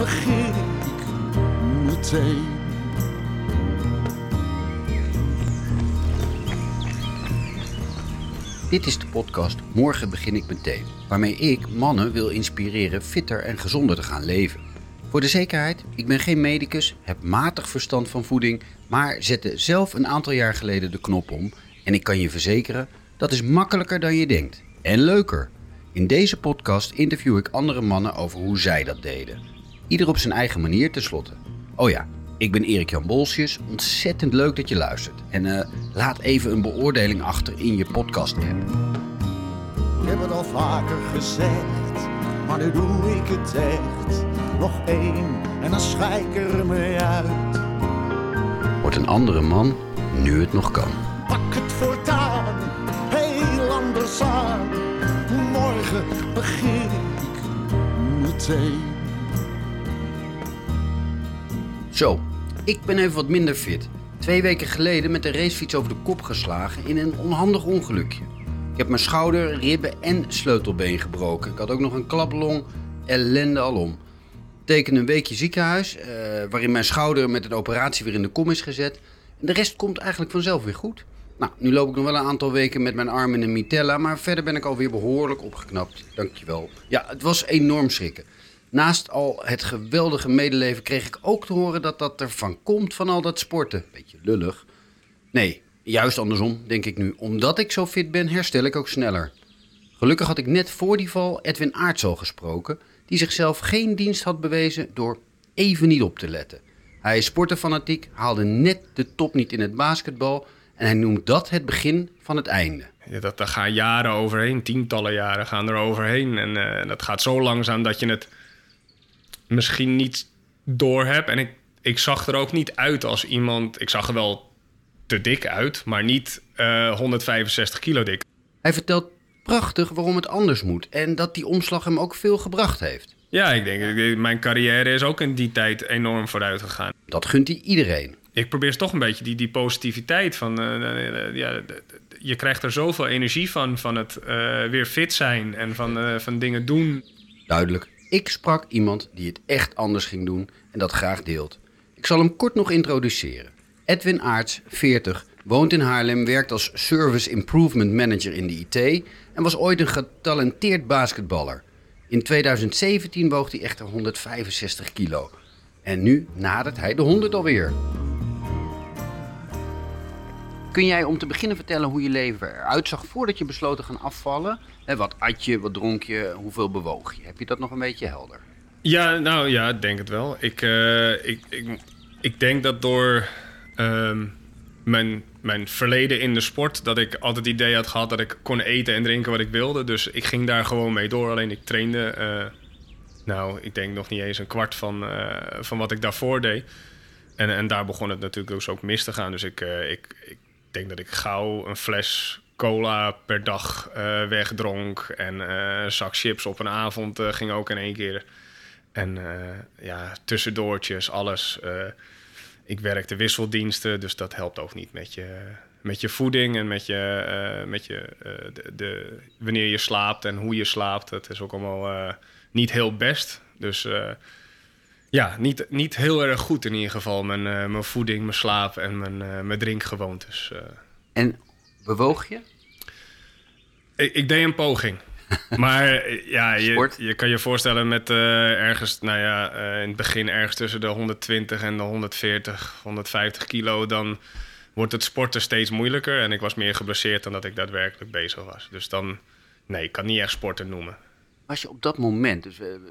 begin ik meteen. Dit is de podcast Morgen begin ik meteen, waarmee ik mannen wil inspireren fitter en gezonder te gaan leven. Voor de zekerheid, ik ben geen medicus, heb matig verstand van voeding, maar zette zelf een aantal jaar geleden de knop om en ik kan je verzekeren, dat is makkelijker dan je denkt en leuker. In deze podcast interview ik andere mannen over hoe zij dat deden. Ieder op zijn eigen manier tenslotte. Oh ja, ik ben Erik Jan Bolsjes. Ontzettend leuk dat je luistert. En eh, laat even een beoordeling achter in je podcast app. Ik heb het al vaker gezegd, maar nu doe ik het echt. Nog één en dan schijk ik er mee uit. Word een andere man nu het nog kan. Pak het voortaan, heel anders aan. Morgen begin ik meteen. Zo, ik ben even wat minder fit. Twee weken geleden met de racefiets over de kop geslagen in een onhandig ongelukje. Ik heb mijn schouder, ribben en sleutelbeen gebroken. Ik had ook nog een klaplong, ellende alom. Teken een weekje ziekenhuis, eh, waarin mijn schouder met een operatie weer in de kom is gezet. En de rest komt eigenlijk vanzelf weer goed. Nou, nu loop ik nog wel een aantal weken met mijn arm in een mitella, maar verder ben ik alweer behoorlijk opgeknapt. Dankjewel. Ja, het was enorm schrikken. Naast al het geweldige medeleven kreeg ik ook te horen dat dat ervan komt van al dat sporten. Beetje lullig. Nee, juist andersom, denk ik nu. Omdat ik zo fit ben, herstel ik ook sneller. Gelukkig had ik net voor die val Edwin Aerts al gesproken, die zichzelf geen dienst had bewezen door even niet op te letten. Hij is sportenfanatiek, haalde net de top niet in het basketbal en hij noemt dat het begin van het einde. Ja, dat, daar gaan jaren overheen, tientallen jaren gaan er overheen. En eh, dat gaat zo langzaam dat je het misschien niet door hebt. En ik, ik zag er ook niet uit als iemand... Ik zag er wel te dik uit, maar niet eh 165 kilo dik. Hij vertelt prachtig waarom het anders moet en dat die omslag hem ook veel gebracht heeft. Ja, ik denk, mijn carrière is ook in die tijd enorm vooruit gegaan. Dat gunt hij iedereen. Ik probeer toch een beetje die, die positiviteit van... eh, eh, eh, ja, je krijgt er zoveel energie van, van het eh, weer fit zijn en van, eh, van dingen doen. Duidelijk. Ik sprak iemand die het echt anders ging doen en dat graag deelt. Ik zal hem kort nog introduceren. Edwin Aarts, 40, woont in Haarlem, werkt als Service Improvement Manager in de IT en was ooit een getalenteerd basketballer. In 2017 woog hij echter 165 kilo. En nu nadert hij de 100 alweer. Kun jij om te beginnen vertellen hoe je leven eruit zag voordat je besloot te gaan afvallen? Wat at je, wat dronk je, hoeveel bewoog je? Heb je dat nog een beetje helder? Ja, nou ja, ik denk het wel. Ik, eh, ik, ik, ik denk dat door ehm, mijn, mijn verleden in de sport... dat ik altijd het idee had gehad dat ik kon eten en drinken wat ik wilde. Dus ik ging daar gewoon mee door. Alleen ik trainde, eh, nou, ik denk nog niet eens een kwart van, eh, van wat ik daarvoor deed. En, en daar begon het natuurlijk dus ook mis te gaan. Dus ik, ik, ik denk dat ik gauw een fles cola per dag eh, wegdronk. En eh, een zak chips op een avond eh, ging ook in één keer. En ja, tussendoortjes, alles. Ik werkte wisseldiensten, dus dat helpt ook niet met je, met je voeding en met je, met je de, wanneer je slaapt en hoe je slaapt. Dat is ook allemaal niet heel best. Dus ja, niet, niet heel erg goed in ieder geval. Mijn, mijn voeding, mijn slaap en mijn, eh, mijn drinkgewoontes. En bewoog je? Ik, ik deed een poging. Maar ja, je, je kan je voorstellen met eh, ergens, nou ja, eh, in het begin ergens tussen de 120 en de 140, 150 kilo, dan wordt het sporten steeds moeilijker. En ik was meer geblesseerd dan dat ik daadwerkelijk bezig was. Dus dan, nee, ik kan niet echt sporten noemen. Was je op dat moment, dus eh, een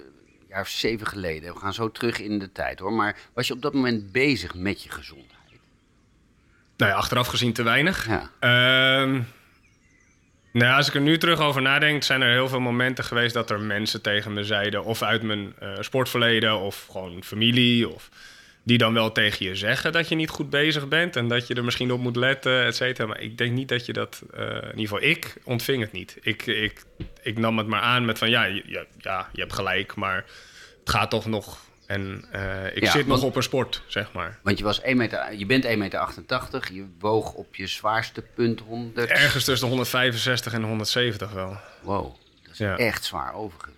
jaar of zeven geleden, we gaan zo terug in de tijd hoor, maar was je op dat moment bezig met je gezondheid? Nou ja, achteraf gezien te weinig. Ja. Nou, als ik er nu terug over nadenk, zijn er heel veel momenten geweest dat er mensen tegen me zeiden, of uit mijn eh, sportverleden, of gewoon familie, of die dan wel tegen je zeggen dat je niet goed bezig bent en dat je er misschien op moet letten, et cetera. Maar ik denk niet dat je dat, eh, in ieder geval ik ontving het niet. Ik, ik, ik nam het maar aan met van ja, ja, ja, je hebt gelijk, maar het gaat toch nog. En eh, ik Ja, zit nog op een sport, zeg maar. Want je, was 1 meter, je bent 1,88 meter, je woog op je zwaarste punt 100. Ergens tussen de 165 en de 170 wel. Wow, dat is Ja. echt zwaar overgewicht.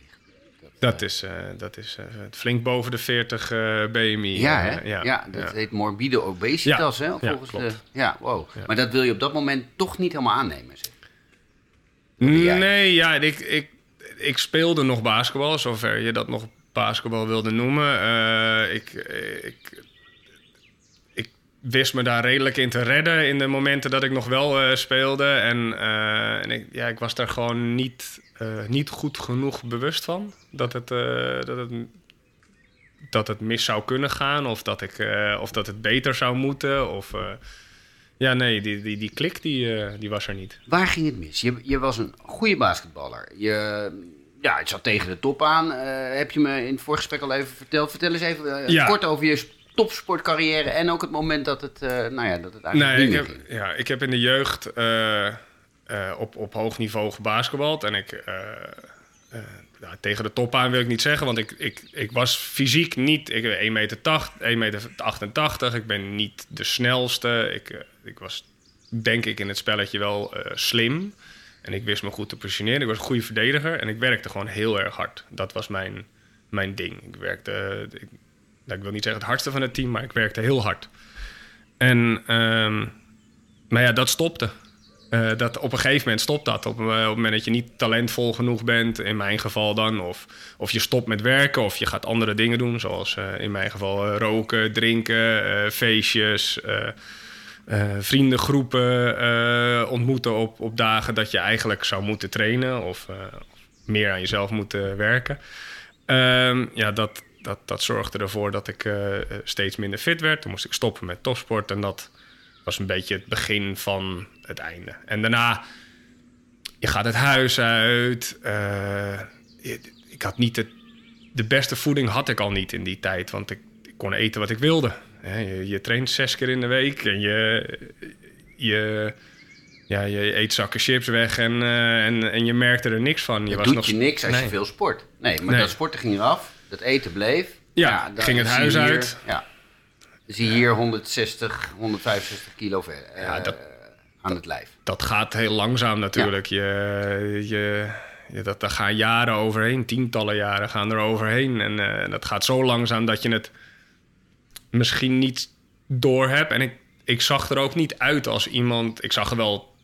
Dat, Dat is, eh, dat is eh, flink boven de 40 eh, BMI. Ja, eh, hè? ja, dat heet morbide obesitas, Ja, hè? ja, Volgens de, ja, wow. Ja. Maar dat wil je op dat moment toch niet helemaal aannemen, zeg. Nee, ja, ik, ik, ik speelde nog basketbal, zover je dat nog basketbal wilde noemen. Eh, ik, ik, ik wist me daar redelijk in te redden in de momenten dat ik nog wel eh, speelde. En, eh, en ik, ja, ik was daar gewoon niet, niet goed genoeg bewust van. Dat het, dat, het, dat het mis zou kunnen gaan of dat, ik, of dat het beter zou moeten. Of, ja, nee, die, die, die klik die, die was er niet. Waar ging het mis? Je, je was een goede basketballer. Je, ja, het zat tegen de top aan. eh, heb je me in het voorgesprek al even verteld. Vertel eens even eh, Ja. kort over je topsportcarrière en ook het moment dat het, eh, nou ja, dat het eigenlijk Nee, ik heb, ging. ja, ik heb in de jeugd op, op hoog niveau gebasketbald. En ik, nou, tegen de top aan wil ik niet zeggen, want ik, ik, ik was fysiek niet... Ik ben 1,88 meter, 1 meter 88, ik ben niet de snelste. Ik, ik was, denk ik, in het spelletje wel slim. En ik wist me goed te positioneren. Ik was een goede verdediger en ik werkte gewoon heel erg hard. Dat was mijn, mijn ding. Ik werkte... ik, nou, ik wil niet zeggen het hardste van het team, maar ik werkte heel hard. En, ehm, maar ja, dat stopte. Eh, dat, op een gegeven moment stopt dat. Op, eh, op het moment dat je niet talentvol genoeg bent, in mijn geval dan. Of, of je stopt met werken, of je gaat andere dingen doen. Zoals eh, in mijn geval roken, drinken, feestjes, eh, vriendengroepen eh, ontmoeten op, op dagen dat je eigenlijk zou moeten trainen. Of eh, meer aan jezelf moeten werken. Ehm, ja, dat, dat, dat zorgde ervoor dat ik steeds minder fit werd. Toen moest ik stoppen met topsport. En dat was een beetje het begin van het einde. En daarna, je gaat het huis uit. je- ik had niet de beste voeding had ik al niet in die tijd. Want ik, ik kon eten wat ik wilde. Hè, je, je traint zes keer in de week. En je, je, ja, je eet zakken chips weg. En, eh, en, en je merkte er niks van. Je was doet nog je niks als je veel sport. Nee, maar Nee. dat sporten ging eraf. Dat eten bleef. Ja, dan ging het huis hier- uit. Ja. Zie je hier 160, 165 kilo ver, eh, Ja, dat- aan het lijf. dat gaat heel langzaam natuurlijk. Je, je, je, dat, daar gaan jaren overheen, tientallen jaren gaan er overheen. En eh, dat gaat zo langzaam dat je het misschien niet door hebt. En ik, ik zag er ook niet uit als iemand... Ik zag er wel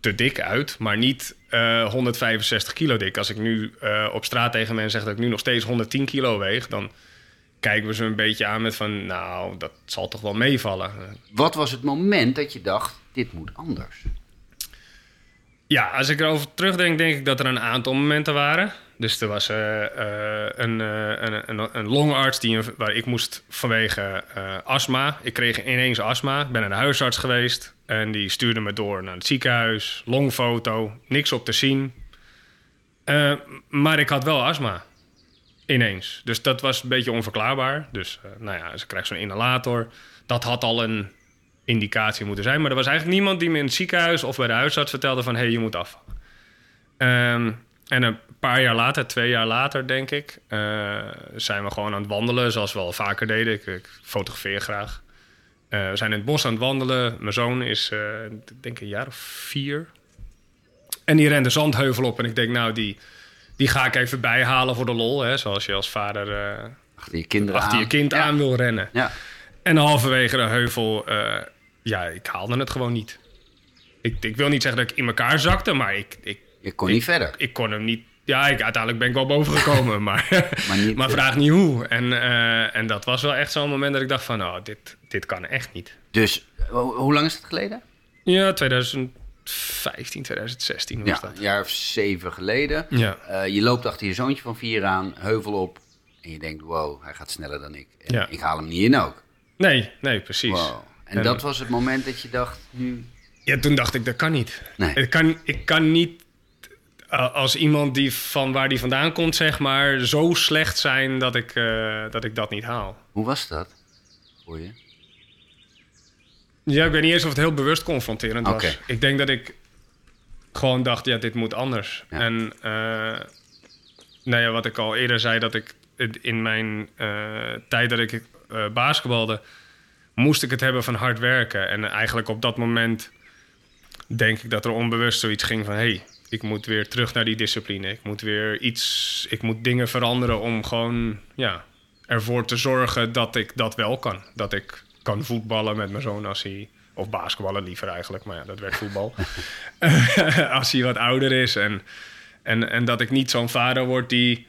te dik uit, maar niet eh, 165 kilo dik. Als ik nu eh, op straat tegen mensen zeg dat ik nu nog steeds 110 kilo weeg... dan kijken we ze een beetje aan met van... nou, dat zal toch wel meevallen. Wat was het moment dat je dacht, dit moet anders? Ja, als ik erover terugdenk, denk ik dat er een aantal momenten waren. Dus er was eh, eh, een, eh, een, een, een longarts die, waar ik moest vanwege astma. Ik kreeg ineens astma. Ik ben naar de huisarts geweest. En die stuurde me door naar het ziekenhuis. Longfoto, niks op te zien. Maar ik had wel astma. Ineens. Dus dat was een beetje onverklaarbaar. Dus nou ja, ze krijgt zo'n inhalator. Dat had al een indicatie moeten zijn. Maar er was eigenlijk niemand die me in het ziekenhuis of bij de huisarts vertelde van... hé, hey, je moet afvallen. Ehm, en een paar jaar later, twee jaar later denk ik... eh, zijn we gewoon aan het wandelen, zoals we al vaker deden. Ik, ik fotografeer graag. Eh, we zijn in het bos aan het wandelen. Mijn zoon is, eh, ik denk een jaar of vier. En die rende zandheuvel op. En ik denk, nou, die, die ga ik even bijhalen voor de lol. Hè, zoals je als vader Achter je kinderen achter je aan. kind Ja. aan wil rennen. Ja. En halverwege de heuvel, ja, ik haalde het gewoon niet. Ik, ik wil niet zeggen dat ik in elkaar zakte, maar ik, ik, Je kon niet verder. ik kon hem niet... Ja, ik, uiteindelijk ben ik wel boven gekomen, maar, Maar niet, maar eh, vraag niet hoe. En, eh, en dat was wel echt zo'n moment dat ik dacht van, nou, dit, dit kan echt niet. Dus, ho- hoe lang is het geleden? Ja, 2015, 2016 was Ja, dat. een jaar of zeven geleden. Ja. Eh, je loopt achter je zoontje van vier aan, heuvel op. En je denkt, wow, hij gaat sneller dan ik. En Ja. ik haal hem niet in ook. Nee, nee, precies. Wow. En, En- dat was het moment dat je dacht, nu... Ja, toen dacht ik, dat kan niet. Nee. Ik, kan, ik kan niet eh, als iemand die van waar die vandaan komt, zeg maar, zo slecht zijn dat ik, eh, dat, ik dat niet haal. Hoe was dat voor je? Ja, ik weet niet eens of het heel bewust confronterend was. Ik denk dat ik gewoon dacht, ja, dit moet anders. Ja. En eh, nou ja, wat ik al eerder zei, dat ik in mijn tijd dat ik basketbalde, moest ik het hebben van hard werken. En eigenlijk op dat moment denk ik dat er onbewust zoiets ging van, hé, hey, ik moet weer terug naar die discipline. Ik moet weer iets, ik moet dingen veranderen om gewoon, ja, ervoor te zorgen dat ik dat wel kan. Dat ik kan voetballen met mijn zoon als hij, of basketballen liever eigenlijk, maar ja, dat werd voetbal. als hij wat ouder is en, en, en dat ik niet zo'n vader word die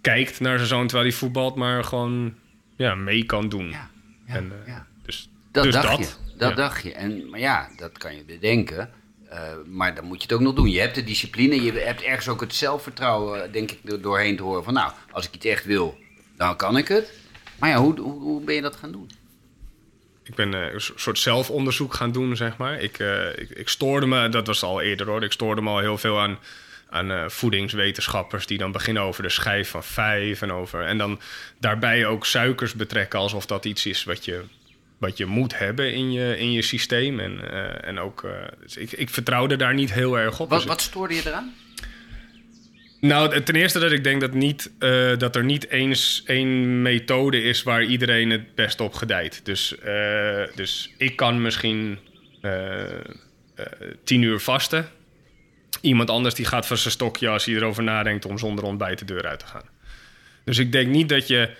kijkt naar zijn zoon terwijl hij voetbalt, maar gewoon ja, mee kan doen. Ja, ja, en, eh, ja. Dus Dat dus dacht dat. je. Dat Ja. dacht je. En, maar ja, dat kan je bedenken. Eh, maar dan moet je het ook nog doen. Je hebt de discipline. Je hebt ergens ook het zelfvertrouwen, eh, denk ik, er doorheen te horen. Van nou, als ik iets echt wil, dan kan ik het. Maar ja, hoe, hoe, hoe ben je dat gaan doen? Ik ben eh, een so- soort zelfonderzoek gaan doen, zeg maar. Ik, eh, ik, ik stoorde me, dat was al eerder hoor, ik stoorde me al heel veel aan, aan eh, voedingswetenschappers die dan beginnen over de schijf van vijf en over. En dan daarbij ook suikers betrekken alsof dat iets is wat je, wat je moet hebben in je, in je systeem. En, eh, en ook, eh, dus ik, ik vertrouwde daar niet heel erg op. Wat, Dus wat stoorde je eraan? nou, ten eerste dat ik denk dat, niet, dat er niet eens één methode is waar iedereen het best op gedijt. Dus, dus ik kan misschien tien uur vasten. Iemand anders die gaat van zijn stokje als hij erover nadenkt om zonder ontbijt de deur uit te gaan. Dus ik denk niet dat je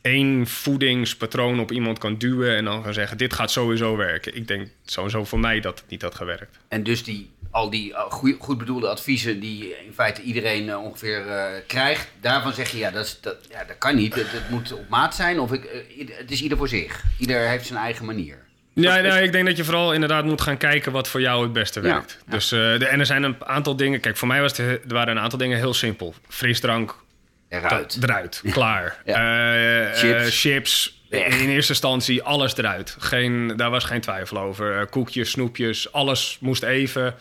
één voedingspatroon op iemand kan duwen en dan gaan zeggen: dit gaat sowieso werken. Ik denk sowieso voor mij dat het niet had gewerkt. En dus die, al die goeie- goed bedoelde adviezen die in feite iedereen eh, ongeveer eh, krijgt, daarvan zeg je ja, dat, is, dat, ja, dat kan niet. Het, het moet op maat zijn of ik, eh, het is ieder voor zich. Ieder heeft zijn eigen manier. Ja, nou, ik denk dat je vooral inderdaad moet gaan kijken wat voor jou het beste werkt. ja. Dus, eh, de, en er zijn een aantal dingen. Kijk, voor mij was het, er waren een aantal dingen heel simpel. Frisdrank, Eruit. eruit, klaar. Eh, eh, Chips. in eerste instantie alles eruit. Geen, daar was geen twijfel over. Koekjes, snoepjes, alles moest even.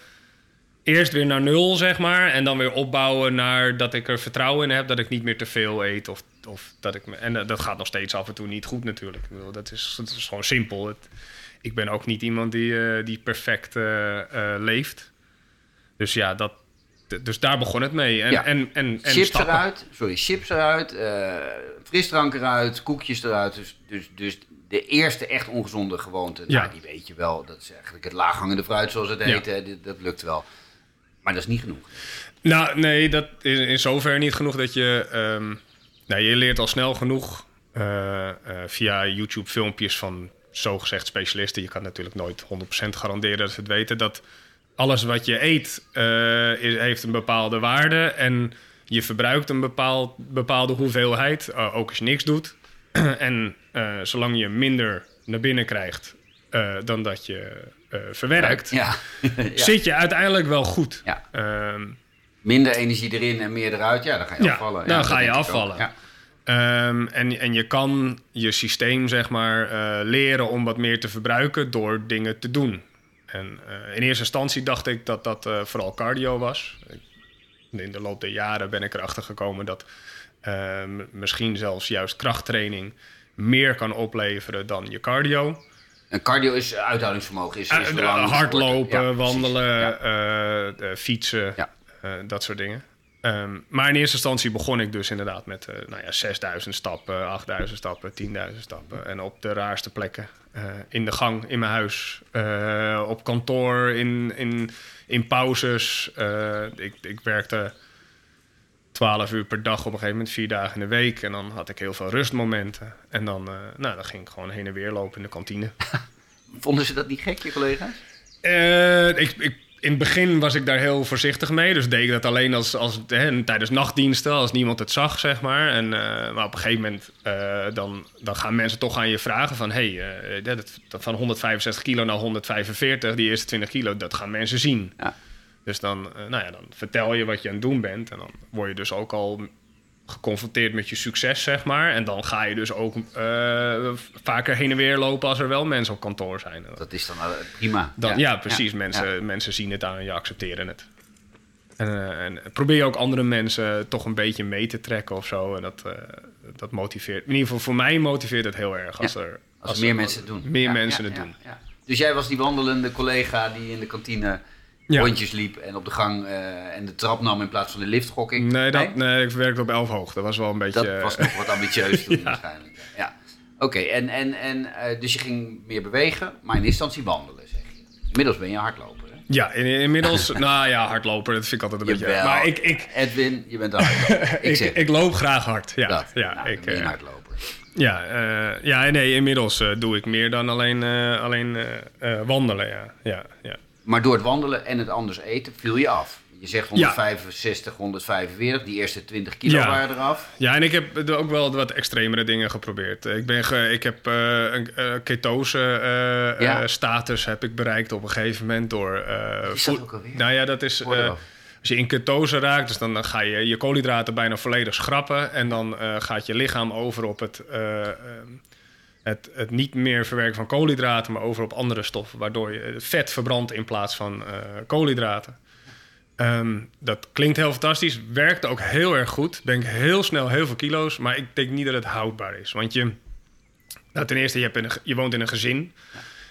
Eerst weer naar nul, zeg maar. En dan weer opbouwen naar dat ik er vertrouwen in heb. Dat ik niet meer te veel eet. Of, of dat ik me, en dat gaat nog steeds af en toe niet goed natuurlijk. Ik bedoel, dat, is, dat is gewoon simpel. Het, ik ben ook niet iemand die, eh, die perfect eh, eh, leeft. Dus ja, dat, dus daar begon het mee. En, Ja. en, en, en chips stappen. eruit, sorry, chips eruit, frisdrank eruit, koekjes eruit. Dus, dus, dus de eerste echt ongezonde gewoonte, Ja. nou, die weet je wel. Dat is eigenlijk het laaghangende fruit zoals het heet. Ja. dat lukt wel. Maar dat is niet genoeg. Nou, nee, dat is in zoverre niet genoeg dat je... ehm, nou, je leert al snel genoeg via YouTube-filmpjes van zogezegd specialisten. Je kan natuurlijk nooit 100% garanderen dat ze het weten. Dat alles wat je eet eh, is, heeft een bepaalde waarde. En je verbruikt een bepaald, bepaalde hoeveelheid, eh, ook als je niks doet. en eh, zolang je minder naar binnen krijgt dan dat je verwerkt... Ja. ja. zit je uiteindelijk wel goed. Ja. Ehm, Minder energie erin en meer eruit, ja, dan ga je Ja, afvallen. dan dat ga je afvallen. Ehm, en, en je kan je systeem, zeg maar, eh, leren om wat meer te verbruiken door dingen te doen. En eh, in eerste instantie dacht ik dat dat eh, vooral cardio was. In de loop der jaren ben ik erachter gekomen dat misschien zelfs juist krachttraining meer kan opleveren dan je cardio. En cardio is uithoudingsvermogen, is, is hardlopen. Ja, wandelen, Ja. fietsen, Ja. dat soort dingen. Ehm, maar in eerste instantie begon ik dus inderdaad met eh, nou ja, 6000 stappen, 8000 stappen, 10.000 stappen. En op de raarste plekken. Eh, in de gang, in mijn huis, eh, op kantoor, in, in, in pauzes. Ik, ik werkte 12 uur per dag op een gegeven moment, vier dagen in de week. En dan had ik heel veel rustmomenten. En dan, nou, dan ging ik gewoon heen en weer lopen in de kantine. Vonden ze dat niet gek, je collega's? Ik, ik, in het begin was ik daar heel voorzichtig mee. Dus deed ik dat alleen als, als, hè, tijdens nachtdiensten, als niemand het zag, zeg maar. En, eh, maar op een gegeven moment eh, dan, dan gaan mensen toch aan je vragen van... hey, eh, dat, dat van 165 kilo naar 145, die eerste 20 kilo, dat gaan mensen zien. Ja. Dus dan, nou ja, dan vertel je wat je aan het doen bent. En dan word je dus ook al geconfronteerd met je succes, zeg maar. En dan ga je dus ook eh, vaker heen en weer lopen als er wel mensen op kantoor zijn. Dat is dan eh, prima. Dan, ja, precies. mensen, ja. mensen zien het aan en je accepteren het. En, eh, en probeer je ook andere mensen toch een beetje mee te trekken of zo. En dat, dat motiveert. In ieder geval voor mij motiveert het heel erg. Als, er, Als, meer mensen het doen. Meer mensen het doen. ja. Dus jij was die wandelende collega die in de kantine Ja. rondjes liep en op de gang eh, en de trap nam in plaats van de lift, gok ik. Nee, dat, nee, ik werkte op 11 hoog. Dat was wel een beetje... Dat was nog wat ambitieus toen Ja. waarschijnlijk. Ja. Oké, en, en, en eh, dus je ging meer bewegen, maar in instantie wandelen, zeg je. In Inmiddels ben je hardloper, hè? Ja, in- inmiddels, nou ja, hardloper, dat vind ik altijd een beetje... Maar ik, ik, Edwin, je bent een hardloper. Ik, ik, ik, loop graag hard, ja. dat. ja, nou, ik, ben je een eh, hardloper. ja, ja, nee, inmiddels doe ik meer dan alleen, alleen wandelen, ja. ja, ja. Maar door het wandelen en het anders eten viel je af. Je zegt 165, 145, die eerste 20 kilo Ja. waren eraf. Ja, en ik heb ook wel wat extremere dingen geprobeerd. Ik, ben ge- ik heb eh, een eh, ketose eh, Ja. status heb ik bereikt op een gegeven moment door... is dat ook alweer? Nou ja, dat is... Als je in ketose raakt, dus dan, dan ga je je koolhydraten bijna volledig schrappen. En dan gaat je lichaam over op het, het, het niet meer verwerken van koolhydraten, maar over op andere stoffen. Waardoor je vet verbrandt in plaats van eh, koolhydraten. Ehm, dat klinkt heel fantastisch, werkt ook heel erg goed. Ben ik heel snel heel veel kilo's, maar ik denk niet dat het houdbaar is. Want je, nou, ten eerste, je, hebt je woont in een gezin.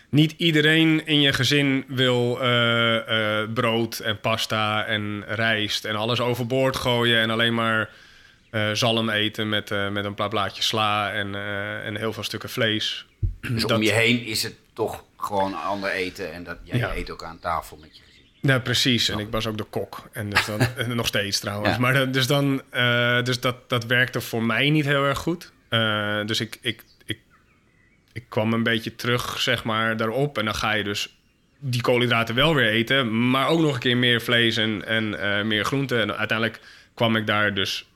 Niet iedereen in je gezin wil eh, eh, brood en pasta en rijst en alles overboord gooien en alleen maar zalm eten met, eh, met een paar blaadjes sla en, eh, en heel veel stukken vlees. Dus Dat- om je heen is het toch gewoon ander eten. En dat, ja, Ja. je eet ook aan tafel met je gezin. Nou, precies. En ik was ook de kok. En, dus dan, en nog steeds trouwens. Ja. Maar dus, dan, eh, dus dat, dat werkte voor mij niet heel erg goed. Eh, dus ik, ik, ik, ik kwam een beetje terug, zeg maar, daarop. En dan ga je dus die koolhydraten wel weer eten. Maar ook nog een keer meer vlees en, en eh, meer groenten. En uiteindelijk kwam ik daar dus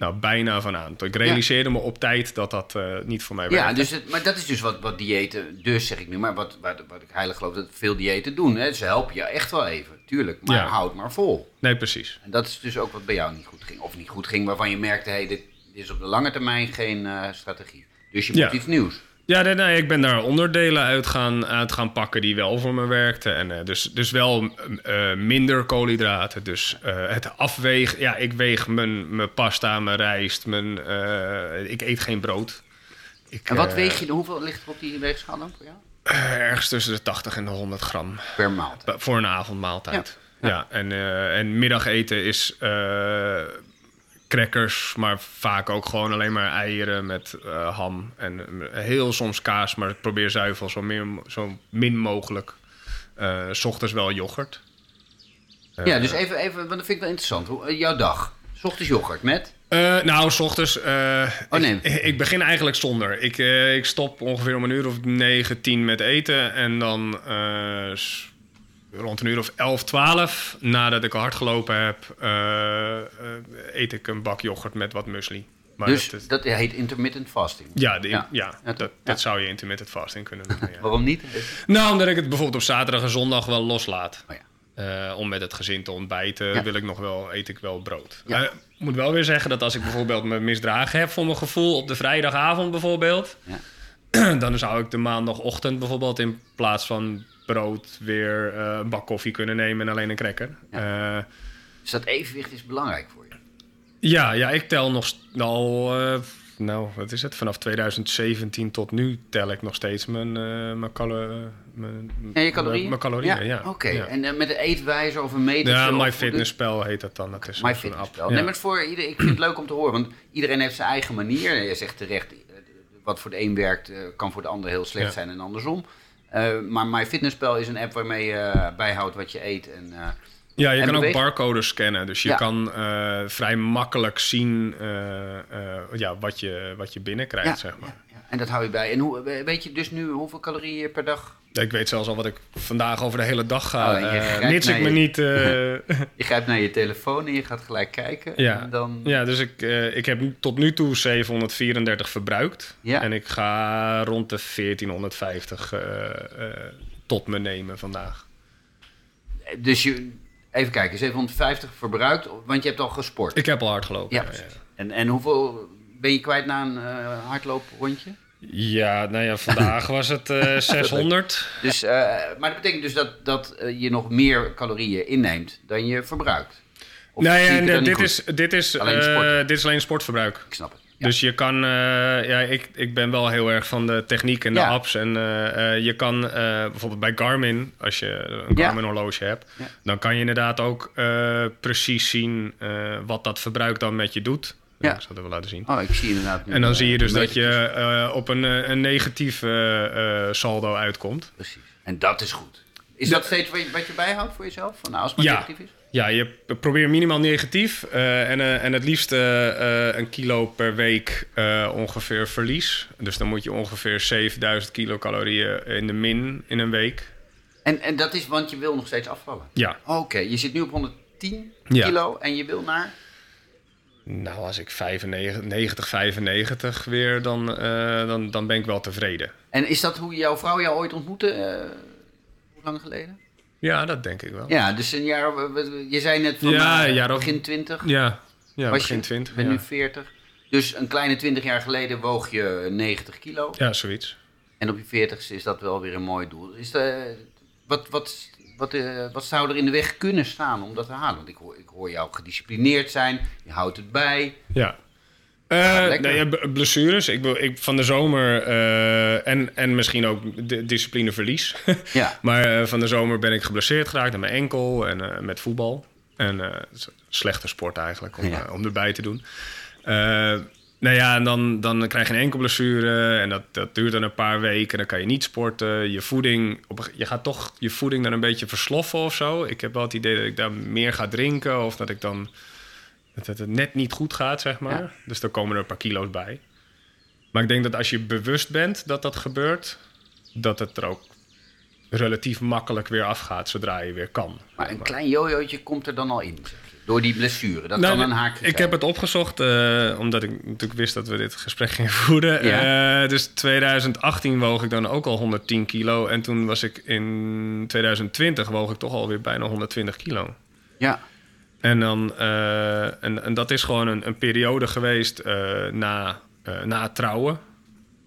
nou, bijna van aan. Ik realiseerde me op tijd dat dat eh, niet voor mij werkte. Ja, dus het, maar dat is dus wat, wat diëten, dus zeg ik nu, maar wat, wat, wat ik heilig geloof dat veel diëten doen. Hè? Ze helpen je echt wel even, tuurlijk, maar Ja. houd maar vol. Nee, precies. En dat is dus ook wat bij jou niet goed ging. Of niet goed ging, waarvan je merkte, hey, dit, dit is op de lange termijn geen eh, strategie. Dus je moet Ja. iets nieuws. Ja, nee, nee, ik ben daar onderdelen uit gaan, uit gaan pakken die wel voor me werkten. En, eh, dus, dus wel eh, minder koolhydraten. Dus eh, het afwegen. Ja, ik weeg mijn, mijn pasta, mijn rijst. Mijn, ik eet geen brood. Ik, En wat weeg je, hoeveel ligt er op die weegschaal dan voor jou? ergens tussen de 80 en de 100 gram. Per. Ba- Voor een avondmaaltijd. Ja. Ja, en, eh, en middageten is crackers, maar vaak ook gewoon alleen maar eieren met eh, ham. En eh, heel soms kaas, maar ik probeer zuivel zo, meer, zo min mogelijk. Eh, s ochtends wel yoghurt. Ja, dus even, even, want dat vind ik wel interessant. Hoe, jouw dag. 's Ochtends yoghurt met? Nou, s ochtends. Oh, nee. ik, ik begin eigenlijk zonder. Ik, ik stop ongeveer om een uur of 9, 10 met eten. En dan s- rond een uur of 11, 12, nadat ik al hard gelopen heb, eh, eh, eet ik een bak yoghurt met wat muesli. Maar dus dat heet intermittent fasting. ja, de- Ja. dat, ja. zou je intermittent fasting kunnen noemen. Ja. Waarom niet? nou, omdat ik het bijvoorbeeld op zaterdag en zondag wel loslaat. Oh ja. Eh, om met het gezin te ontbijten, wil ik nog wel, eet ik wel brood. Ik moet wel weer zeggen dat als ik bijvoorbeeld me misdragen heb voor mijn gevoel op de vrijdagavond bijvoorbeeld, dan zou ik de maandagochtend bijvoorbeeld in plaats van brood weer eh, een bak koffie kunnen nemen en alleen een cracker. Ja, Dus dat evenwicht is belangrijk voor je. ja, ja, ik tel nog al, eh, nou wat is het, vanaf 2017 tot nu tel ik nog steeds mijn, eh, mijn, calo- mijn, En je calorieën? mijn calorieën. Ja, Oké, en eh, met een eetwijzer of een meter? Ja, MyFitnessPal heet dat dan. Dat is My zo'n Fitnesspal. app. Nee, Ja. maar het voor ieder, ik vind het leuk om te horen, want iedereen heeft zijn eigen manier. Je zegt terecht, eh, wat voor de een werkt, eh, kan voor de ander heel slecht zijn en andersom. Eh, maar MyFitnessPal is een app waarmee je eh, bijhoudt wat je eet. En, eh, Ja, je En kan ook barcodes scannen. Dus je Ja. kan vrij makkelijk zien ja, wat, je, wat je binnenkrijgt, ja, zeg maar. En dat hou je bij. En hoe, we- weet je dus nu hoeveel calorieën je per dag? Ik weet zelfs al wat ik vandaag over de hele dag ga. Oh, eh, mits ik me niet... eh, Je grijpt naar je telefoon en je gaat gelijk kijken. ja. En dan, ja, dus ik, eh, ik heb tot nu toe 734 verbruikt. Ja. En ik ga rond de 1450 eh, eh, tot me nemen vandaag. Dus je, even kijken, 750 verbruikt, want je hebt al gesport. Ik heb al hard gelopen. ja. En, en hoeveel ben je kwijt na een hardlooprondje? Ja, nou ja, vandaag was het eh, 600. Dus, eh, maar dat betekent dus dat, dat eh, je nog meer calorieën inneemt dan je verbruikt. Of nee, dan eh, niet dit, is, dit, is, eh, dit is alleen sportverbruik. Ik snap het. Ja. Dus je kan, eh, ja, ik, ik ben wel heel erg van de techniek en de Ja. apps. En eh, eh, je kan eh, bijvoorbeeld bij Garmin, als je een Ja. Garmin horloge hebt, Ja. dan kan je inderdaad ook eh, precies zien eh, wat dat verbruik dan met je doet. Ja. Ik zal het even laten zien. Oh, ik zie inderdaad. En dan eh, zie je dus dat je eh, op een, eh, een negatief eh, eh, saldo uitkomt. Precies. En dat is goed. Is dat steeds wat je, bijhoudt voor jezelf? Van, nou, als het Ja. negatief is? Ja, je p- probeer minimaal negatief. eh, en, eh, en het liefst eh, eh, een kilo per week eh, ongeveer verlies. Dus dan moet je ongeveer 7000 kilocalorieën in de min in een week. En, en dat is want je wil nog steeds afvallen? Ja. Oké, je zit nu op 110 Ja. kilo en je wil naar... Nou, als ik 95, 90, 95 weer, dan, eh, dan, dan ben ik wel tevreden. En is dat hoe jouw vrouw jou ooit ontmoette? eh, hoe lang geleden? Ja, dat denk ik wel. Ja, dus een jaar... Je zei net van Ja, eh, een jaar of- begin 20. Ja, ja begin je? 20. Ik ben ja. nu 40. Dus een kleine 20 jaar geleden woog je 90 kilo. ja, zoiets. En op je 40ste is dat wel weer een mooi doel. Is de, wat, wat, wat, eh, wat zou er in de weg kunnen staan om dat te halen? Want ik hoor, ik hoor jou gedisciplineerd zijn, je houdt het bij. Ja. Eh nee, ja, blessures. Ik, ik, van de zomer eh, en, en misschien ook di- disciplineverlies. Ja. maar van de zomer ben ik geblesseerd geraakt aan mijn enkel en met voetbal. En slechte sport eigenlijk om, Ja. om erbij te doen. Nou ja, en dan, dan krijg je een enkelblessure en dat, dat duurt dan een paar weken. Dan kan je niet sporten. Je voeding, op, je gaat toch je voeding dan een beetje versloffen of zo. Ik heb wel het idee dat ik daar meer ga drinken of dat ik dan dat het net niet goed gaat, zeg maar. Ja. Dus dan komen er een paar kilo's bij. Maar ik denk dat als je bewust bent dat dat gebeurt, dat het er ook relatief makkelijk weer afgaat zodra je weer kan. Maar een klein jojootje komt er dan al in. Door die blessure. Dat Nou, kan een haakje Ik heb het opgezocht, eh, omdat ik natuurlijk wist dat we dit gesprek gingen voeren. Ja. Eh, dus 2018 woog ik dan ook al 110 kilo. En toen was ik in 2020 woog ik toch alweer bijna 120 kilo. Ja, En, dan, eh, en, en dat is gewoon een, een periode geweest na, na het trouwen.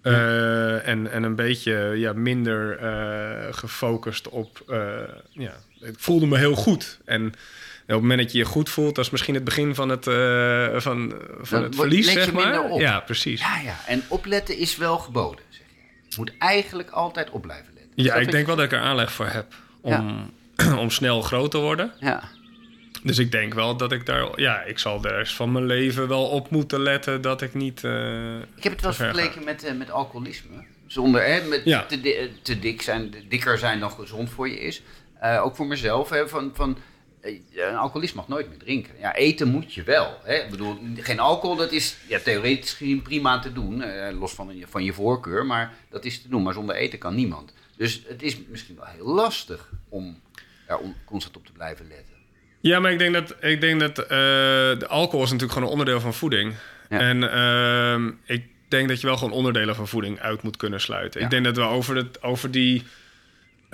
En, en een beetje ja, minder gefocust op. eh, ja, ik voelde me heel goed. En op het moment dat je je goed voelt, dat is misschien het begin van het, eh, van, van het verlies, let je zeg maar. minder op. Ja, precies. ja, ja. En opletten is wel geboden, zeg je. Je moet eigenlijk altijd op blijven letten. Ja, ik denk wel dat ik er aanleg voor heb om, om snel groot te worden. Ja. Dus ik denk wel dat ik daar... Ja, ik zal de rest van mijn leven wel op moeten letten dat ik niet... eh, Ik heb het wel vergeleken met, eh, met alcoholisme. Zonder hè, met Ja. te, te dik zijn, dikker zijn dan gezond voor je is. Ook voor mezelf. Hè, van, van, een alcoholist mag nooit meer drinken. Ja, eten moet je wel. Hè. Ik bedoel, geen alcohol, dat is ja, theoretisch gezien prima te doen. eh, los van je, van je voorkeur, maar dat is te doen. Maar zonder eten kan niemand. Dus het is misschien wel heel lastig om daar on- constant op te blijven letten. Ja, maar ik denk dat, ik denk dat eh, de alcohol is natuurlijk gewoon een onderdeel van voeding. Ja. En ehm, ik denk dat je wel gewoon onderdelen van voeding uit moet kunnen sluiten. Ja. Ik denk dat we over, het, over die...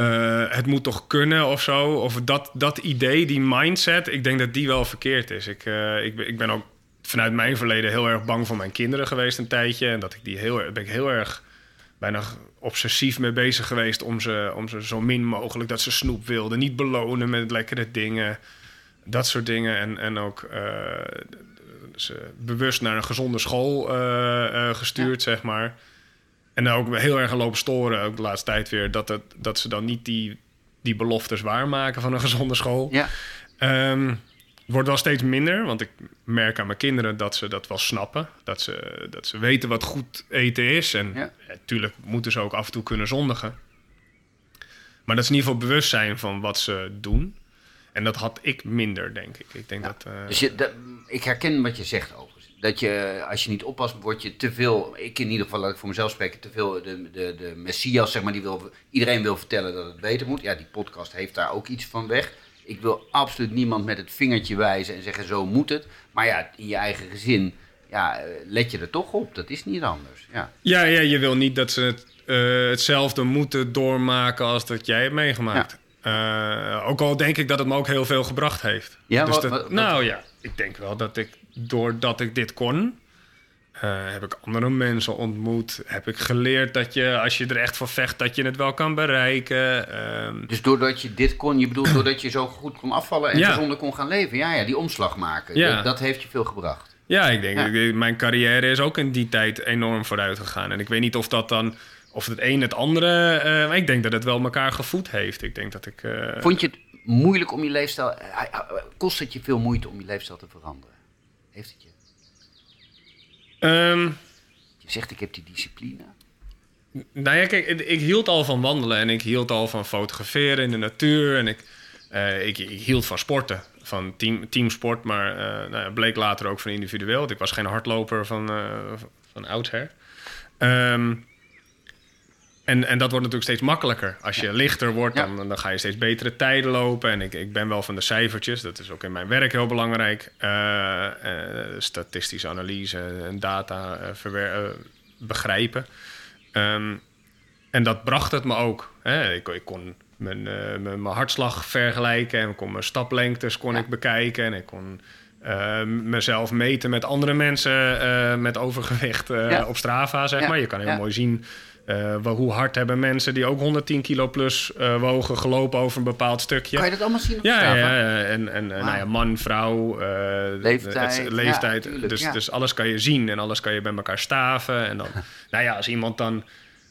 eh, het moet toch kunnen of zo. Of dat, dat idee, die mindset, ik denk dat die wel verkeerd is. Ik, eh, ik, ben- ik ben ook vanuit mijn verleden heel erg bang voor mijn kinderen geweest een tijdje. En dat ik die heel, ben ik heel erg bijna obsessief mee bezig geweest om ze, om ze zo min mogelijk dat ze snoep wilden. Niet belonen met lekkere dingen. Dat soort dingen. En, en ook eh, ze bewust naar een gezonde school gestuurd, zeg maar. En ook heel erg aan lopen storen, ook de laatste tijd weer, dat, het, dat ze dan niet die, die beloftes waarmaken van een gezonde school. Ja, Ehm, wordt wel steeds minder, want ik merk aan mijn kinderen dat ze dat wel snappen. Dat ze, dat ze weten wat goed eten is. En Ja. natuurlijk moeten ze ook af en toe kunnen zondigen. Maar dat ze in ieder geval bewust zijn van wat ze doen. En dat had ik minder, denk ik. Ik denk dat... eh, Dus je, dat- ik herken wat je zegt overigens. Dat je, als je niet oppast, word je te veel, ik in ieder geval, laat ik voor mezelf spreken, te veel de, de, de messias, zeg maar, die wil, iedereen wil vertellen dat het beter moet. Ja, die podcast heeft daar ook iets van weg. Ik wil absoluut niemand met het vingertje wijzen en zeggen zo moet het. Maar ja, in je eigen gezin, ja, eh, let je er toch op. Dat is niet anders. Ja, Ja, ja, je wil niet dat ze het, eh, hetzelfde moeten doormaken als dat jij hebt meegemaakt. Eh, ook al denk ik dat het me ook heel veel gebracht heeft. Ja, dus wat- dat- wat- wat- nou ja, ik denk wel dat ik, doordat ik dit kon, eh, heb ik andere mensen ontmoet. Heb ik geleerd dat je, als je er echt voor vecht, dat je het wel kan bereiken. Ehm, Dus doordat je dit kon, je bedoelt doordat je zo goed kon afvallen en Ja. gezonder kon gaan leven. Ja, ja, die omslag maken. Ja. Dat, dat heeft je veel gebracht. Ja, ik denk, Ja. mijn carrière is ook in die tijd enorm vooruit gegaan. En ik weet niet of dat dan, of het een het andere, eh, ik denk dat het wel elkaar gevoed heeft. Ik denk dat ik. eh, Vond je het moeilijk om je leefstijl... eh, Kost het je veel moeite om je leefstijl te veranderen? Heeft het je? ehm, Je zegt, ik heb die discipline. Nou ja, kijk, ik, ik hield al van wandelen en ik hield al van fotograferen in de natuur. En ik, ik, ik hield van sporten, van team, teamsport, maar nou ja, bleek later ook van individueel. Want ik was geen hardloper van, eh van oudsher. Ehm, en, en dat wordt natuurlijk steeds makkelijker. Als je lichter wordt, dan, dan ga je steeds betere tijden lopen. En ik, ik ben wel van de cijfertjes. Dat is ook in mijn werk heel belangrijk. Eh, eh, statistische analyse en data eh, verwer- begrijpen. Ehm, en dat bracht het me ook. Hè? Ik, ik kon mijn, mijn, mijn hartslag vergelijken. En ik kon mijn staplengtes kon ik bekijken. En ik kon eh, mezelf meten met andere mensen met overgewicht Ja. op Strava, zeg Ja. maar. Je kan heel mooi zien eh, hoe hard hebben mensen die ook 110 kilo plus eh, wogen gelopen over een bepaald stukje. Kan je dat allemaal zien op Ja, ja, ja, en, en nou ja, man, vrouw, eh, Leeftijd, het- ja, leeftijd. tuurlijk, dus, ja. dus alles kan je zien en alles kan je bij elkaar staven. En dan, nou ja, als iemand dan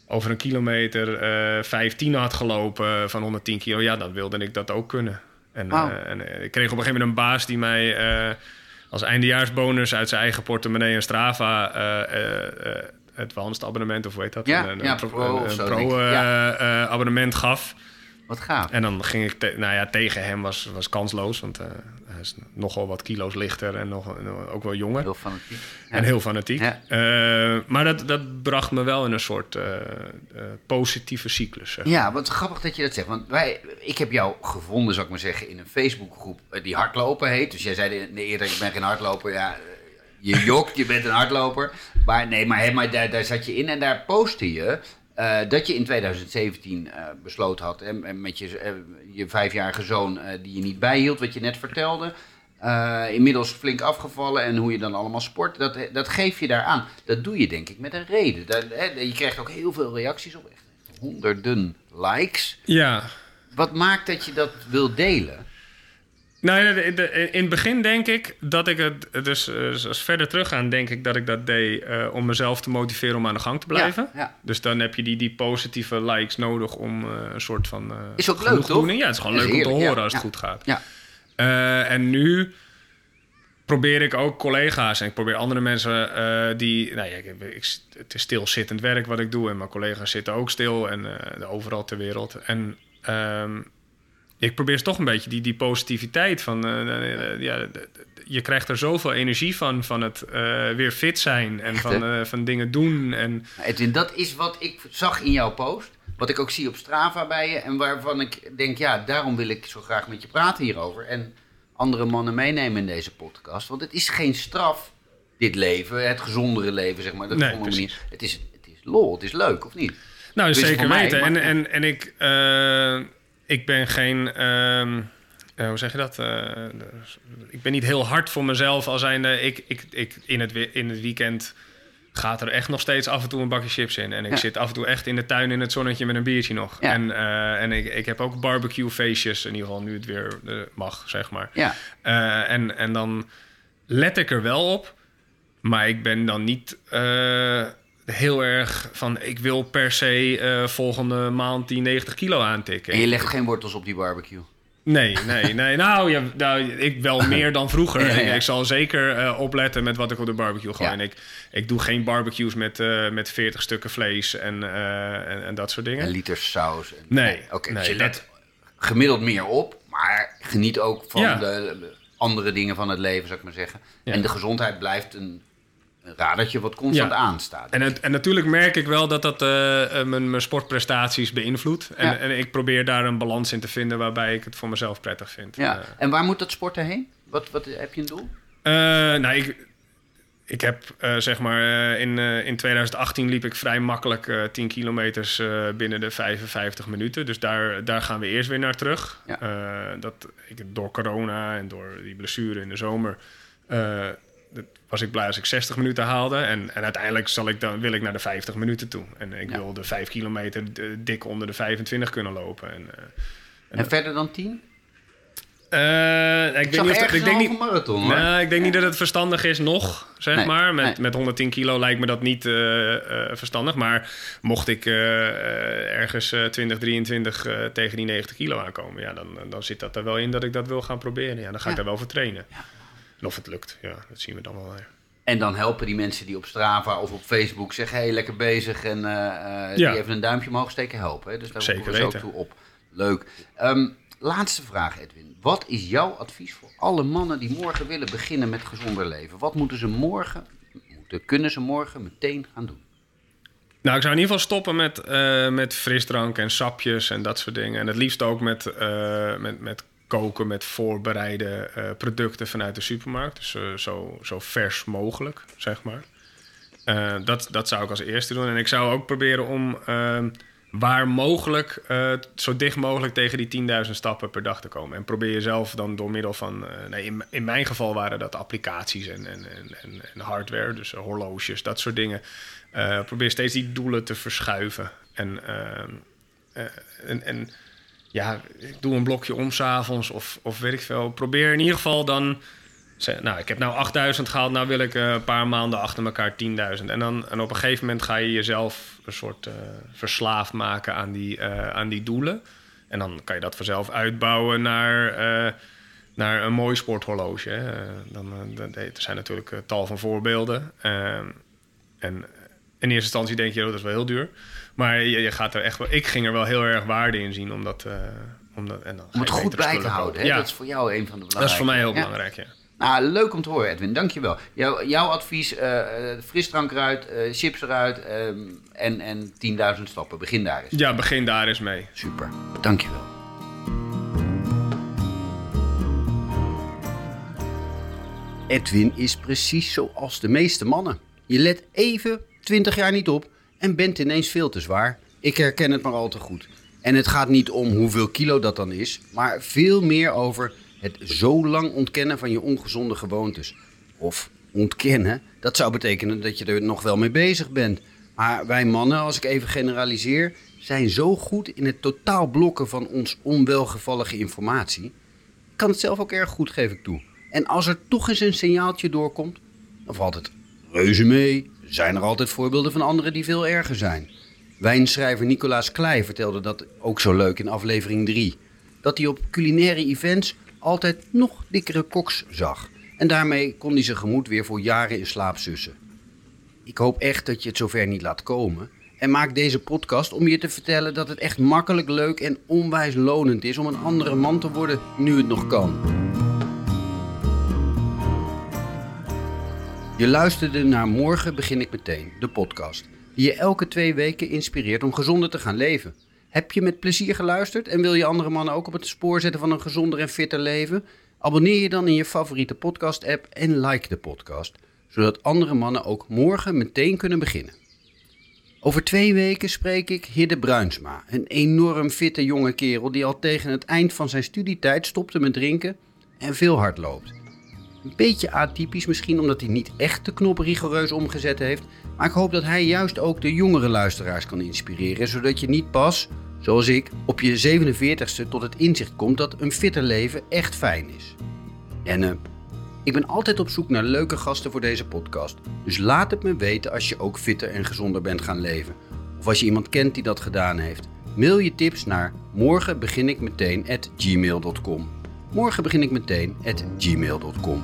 over een kilometer eh 15 had gelopen van 110 kilo, ja, dan wilde ik dat ook kunnen. En, eh, en ik kreeg op een gegeven moment een baas die mij eh, als eindejaarsbonus uit zijn eigen portemonnee een Strava eh, eh, eh, advanced abonnement, of hoe heet dat? Ja, een, een, ja, pro- pro een- of een zo, pro denk ik. eh, Ja. eh, abonnement gaf. Wat gaaf. En dan ging ik, nou ja, tegen hem was, was kansloos, want eh, hij is nogal wat kilo's lichter en nog, ook wel jonger. Heel fanatiek. Ja. En heel fanatiek. Maar dat, dat bracht me wel in een soort positieve cyclus. Zeg. Ja, wat grappig dat je dat zegt. Want wij, ik heb jou gevonden, zou ik maar zeggen, in een Facebookgroep die hardlopen heet. Dus jij zei de- de eerder, ik ben geen hardloper. Ja, je jokt, je bent een hardloper. Maar nee, maar, hè, maar daar, daar zat je in en daar postte je eh, dat je in 2017 eh, besloten had, en, en met je, eh, je vijfjarige zoon die je niet bijhield, wat je net vertelde. inmiddels flink afgevallen en hoe je dan allemaal sport, dat, dat geef je daar aan. Dat doe je denk ik met een reden. Dat, hè, je krijgt ook heel veel reacties op, echt honderden likes. Ja. Wat maakt dat je dat wil delen? Nou, de- de- in het begin denk ik dat ik het, dus eh, als verder teruggaan, denk ik dat ik dat deed eh, om mezelf te motiveren om aan de gang te blijven. Ja, ja. Dus dan heb je die, die positieve likes nodig om eh, een soort van. eh, Is ook leuk, toch? Ja, het is gewoon is leuk om te horen ja. als het goed gaat. Ja. En nu probeer ik ook collega's en ik probeer andere mensen die. Nou ja, ik, ik, het is stilzittend werk wat ik doe en mijn collega's zitten ook stil en eh, overal ter wereld. En ehm, ik probeer toch een beetje die, die positiviteit van. eh, eh, ja, d- d- je krijgt er zoveel energie van, van het eh, weer fit zijn en Echt, van, eh, van dingen doen. En Edwin, dat is wat ik zag in jouw post. Wat ik ook zie op Strava bij je. En waarvan ik denk, ja, daarom wil ik zo graag met je praten hierover. En andere mannen meenemen in deze podcast. Want het is geen straf, dit leven. Het gezondere leven, zeg maar. De Nee, manier. Het is, het is lol, het is leuk, of niet? Nou, Dus zeker mij, weten. maar- En, en, en ik, eh, ik ben geen. ehm, eh, hoe zeg je dat? Eh, ik ben niet heel hard voor mezelf. Als zijnde, ik, ik, ik, in, het, in het weekend gaat er echt nog steeds af en toe een bakje chips in. En ik Ja. zit af en toe echt in de tuin in het zonnetje met een biertje nog. Ja. En, eh, en ik, ik heb ook barbecue feestjes. In ieder geval nu het weer mag, zeg maar. Ja, en, en dan let ik er wel op. Maar ik ben dan niet heel erg van... ik wil per se eh, volgende maand die 90 kilo aantikken. en je legt geen wortels op die barbecue. Nee, nee, nee. Nou, ja, nou, ik wel meer dan vroeger. Ja, ja. Ik, zal zeker eh, opletten met wat ik op de barbecue gooi. Ja. En ik, ik doe geen barbecues met, eh, met 40 stukken vlees en, en, en dat soort dingen. En liters saus. En, Nee, Oké, nee, dus je dat- let gemiddeld meer op. Maar geniet ook van de, de andere dingen van het leven, zou ik maar zeggen. En de gezondheid blijft een, een radertje wat constant Ja. aanstaat. En, het, en natuurlijk merk ik wel dat dat eh, eh, mijn, mijn sportprestaties beïnvloedt. En, Ja. en ik probeer daar een balans in te vinden waarbij ik het voor mezelf prettig vind. Ja. Eh, En waar moet dat sporten heen? Wat, wat, heb je een doel? Nou, ik, ik heb zeg maar in, in 2018 liep ik vrij makkelijk eh 10 kilometers binnen de 55 minuten. Dus daar, daar gaan we eerst weer naar terug. Ja. Dat, ik, door corona en door die blessure in de zomer was ik blij als ik 60 minuten haalde. En, en uiteindelijk zal ik dan, wil ik naar de 50 minuten toe. En ik Ja. wil de 5 kilometer dik onder de 25 kunnen lopen. En, eh, En, verder dan 10? eh, ik, Ik weet zag niet of ergens ik denk niet, marathon, nou, ik denk niet dat het verstandig is nog, zeg Nee, maar. Met, nee. met 110 kilo lijkt me dat niet eh, eh, verstandig. Maar mocht ik ergens eh 2023 eh, tegen die 90 kilo aankomen... Ja, dan, dan zit dat er wel in dat ik dat wil gaan proberen. Ja, dan ga ik Ja. daar wel voor trainen. En of het lukt, ja, dat zien we dan wel weer. En dan helpen die mensen die op Strava of op Facebook zeggen... hé, hey, lekker bezig en eh, eh, Ja. die even een duimpje omhoog steken helpen. Hè? Dus daar Zeker we zo weten. toe op. Leuk. Ehm, laatste vraag, Edwin. Wat is jouw advies voor alle mannen die morgen willen beginnen met gezonder leven? Wat moeten ze morgen, moeten, kunnen ze morgen meteen gaan doen? Nou, ik zou in ieder geval stoppen met, eh, met frisdrank en sapjes en dat soort dingen. En het liefst ook met, eh, met, met koken, met voorbereide eh, producten vanuit de supermarkt. Dus eh, zo, zo vers mogelijk, zeg maar. Eh, dat, dat zou ik als eerste doen. En ik zou ook proberen om ehm, waar mogelijk zo dicht mogelijk tegen die 10.000 stappen per dag te komen. En probeer jezelf dan door middel van... nee, in, in mijn geval waren dat applicaties en, en, en, en, hardware, dus horloges, dat soort dingen. Probeer steeds die doelen te verschuiven. En, ehm, eh, en, en ja, ik doe een blokje om s'avonds of, of weet ik veel. Probeer in ieder geval dan... Nou, ik heb nou 8000 gehaald, nou wil ik eh, een paar maanden achter elkaar 10.000. En, dan, en op een gegeven moment ga je jezelf een soort eh, verslaafd maken aan die, eh, aan die doelen. En dan kan je dat vanzelf uitbouwen naar, naar een mooi sporthorloge. Hè. Dan, er zijn natuurlijk tal van voorbeelden. Ehm, en in eerste instantie denk je, oh, dat is wel heel duur. Maar je, je gaat er echt wel... Ik ging er wel heel erg waarde in zien, omdat... eh omdat en dan Om het goed bij te houden. Hè? Ja, Dat is voor jou een van de belangrijke. dat is voor mij heel belangrijk, ja. Nou, leuk om te horen, Edwin. Dankjewel. Jouw, jouw advies, eh, eh, frisdrank eruit, chips eruit ehm, en, en 10.000 stappen. Begin daar eens. Ja, begin daar eens mee. Super. Dankjewel. Edwin is precies zoals de meeste mannen. Je let even 20 jaar niet op en bent ineens veel te zwaar. Ik herken het maar al te goed. En het gaat niet om hoeveel kilo dat dan is, maar veel meer over het zo lang ontkennen van je ongezonde gewoontes. Of ontkennen, dat zou betekenen dat je er nog wel mee bezig bent. Maar wij mannen, als ik even generaliseer, zijn zo goed in het totaal blokken van ons onwelgevallige informatie. Kan het zelf ook erg goed, geef ik toe. En als er toch eens een signaaltje doorkomt, dan valt het reuze mee. Zijn er altijd voorbeelden van anderen die veel erger zijn. Wijnschrijver Nicolaas Klei vertelde dat ook zo leuk in aflevering 3. Dat hij op culinaire events altijd nog dikkere koks zag. En daarmee kon hij zijn gemoed weer voor jaren in slaap sussen. Ik hoop echt dat je het zover niet laat komen. En maak deze podcast om je te vertellen dat het echt makkelijk, leuk en onwijs lonend is om een andere man te worden nu het nog kan. Je luisterde naar Morgen begin ik meteen, de podcast, die je elke twee weken inspireert om gezonder te gaan leven. Heb je met plezier geluisterd en wil je andere mannen ook op het spoor zetten van een gezonder en fitter leven? Abonneer je dan in je favoriete podcast-app en like de podcast, zodat andere mannen ook morgen meteen kunnen beginnen. Over twee weken spreek ik Hidde Bruinsma, een enorm fitte jonge kerel die al tegen het eind van zijn studietijd stopte met drinken en veel hard loopt. Een beetje atypisch misschien omdat hij niet echt de knop rigoureus omgezet heeft, maar ik hoop dat hij juist ook de jongere luisteraars kan inspireren, zodat je niet pas, zoals ik, op je 47ste tot het inzicht komt dat een fitter leven echt fijn is. En eh, ik ben altijd op zoek naar leuke gasten voor deze podcast, dus laat het me weten als je ook fitter en gezonder bent gaan leven. Of als je iemand kent die dat gedaan heeft. Mail je tips naar morgen begin ik meteen at gmail.com.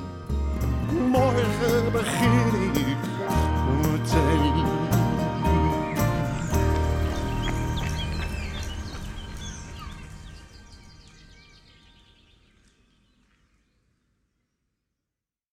Morgen begin